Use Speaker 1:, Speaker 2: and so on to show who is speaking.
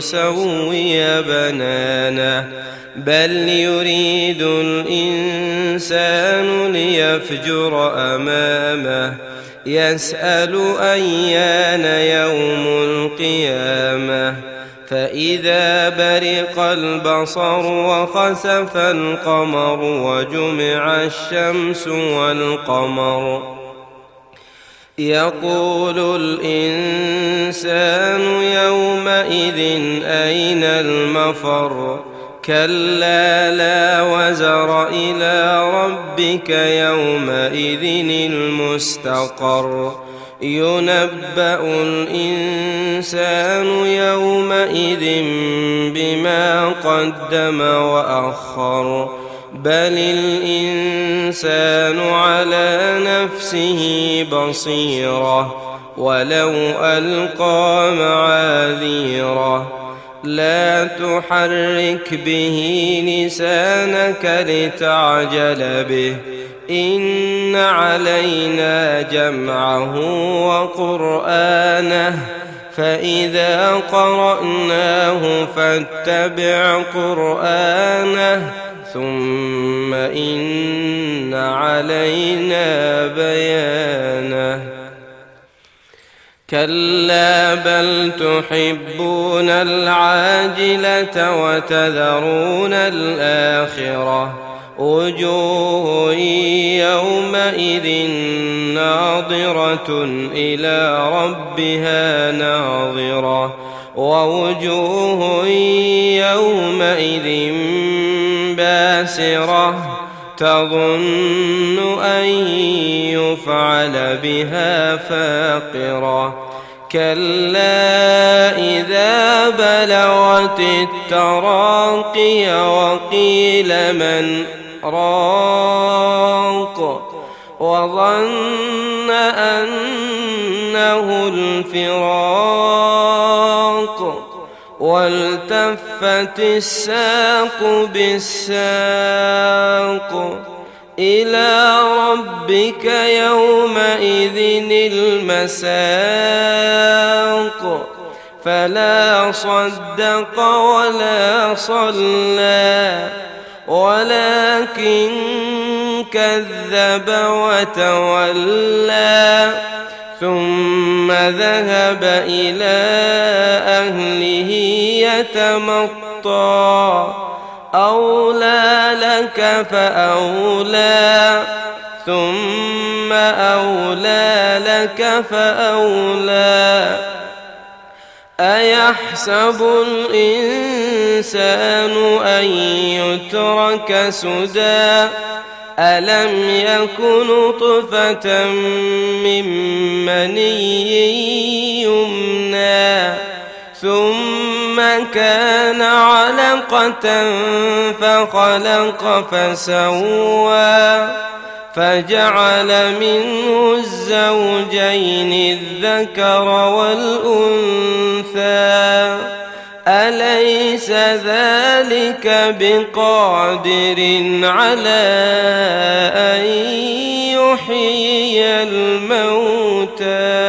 Speaker 1: نسوي بنانه بل يريد الإنسان ليفجر أمامه. يسأل أيان يوم القيامة. فإذا برق البصر وخسف القمر وجمع الشمس والقمر يقول الإنسان يومئذ أين المفر؟ كلا لا وزر إلى ربك يومئذ المستقر. ينبأ الإنسان يومئذ بما قدم وأخر. بل الإنسان على نفسه بصيرة ولو ألقى معاذيره. لا تحرك به لسانك لتعجل به. إن علينا جمعه وقرآنه. فإذا قرأناه فاتبع قرآنه ثم إن علينا بيانه. كلا بل تحبون العاجلة وتذرون الآخرة. وجوه يومئذ إلى ربها ناظرة ووجوه يومئذ باسرة تظن أن يفعل بها فاقرة كلا إذا بلغت التراقي وقيل من راق وظن أنه الفراق والتفت الساق بالساق إلى ربك يومئذ المساق فلا صدق ولا صلى ولكن كذب وتولى ثم ذهب إلى أهله يتمطى. أولى لك فأولى ثم أولى لك فأولى. أيحسب الإنسان أن يترك سدى؟ ألم يك نطفة من مني يمنى ثم كان علقة فخلق فسوى فجعل منه الزوجين الذكر والأنثى أليس ذلك بقادر على أن يحيي الموتى.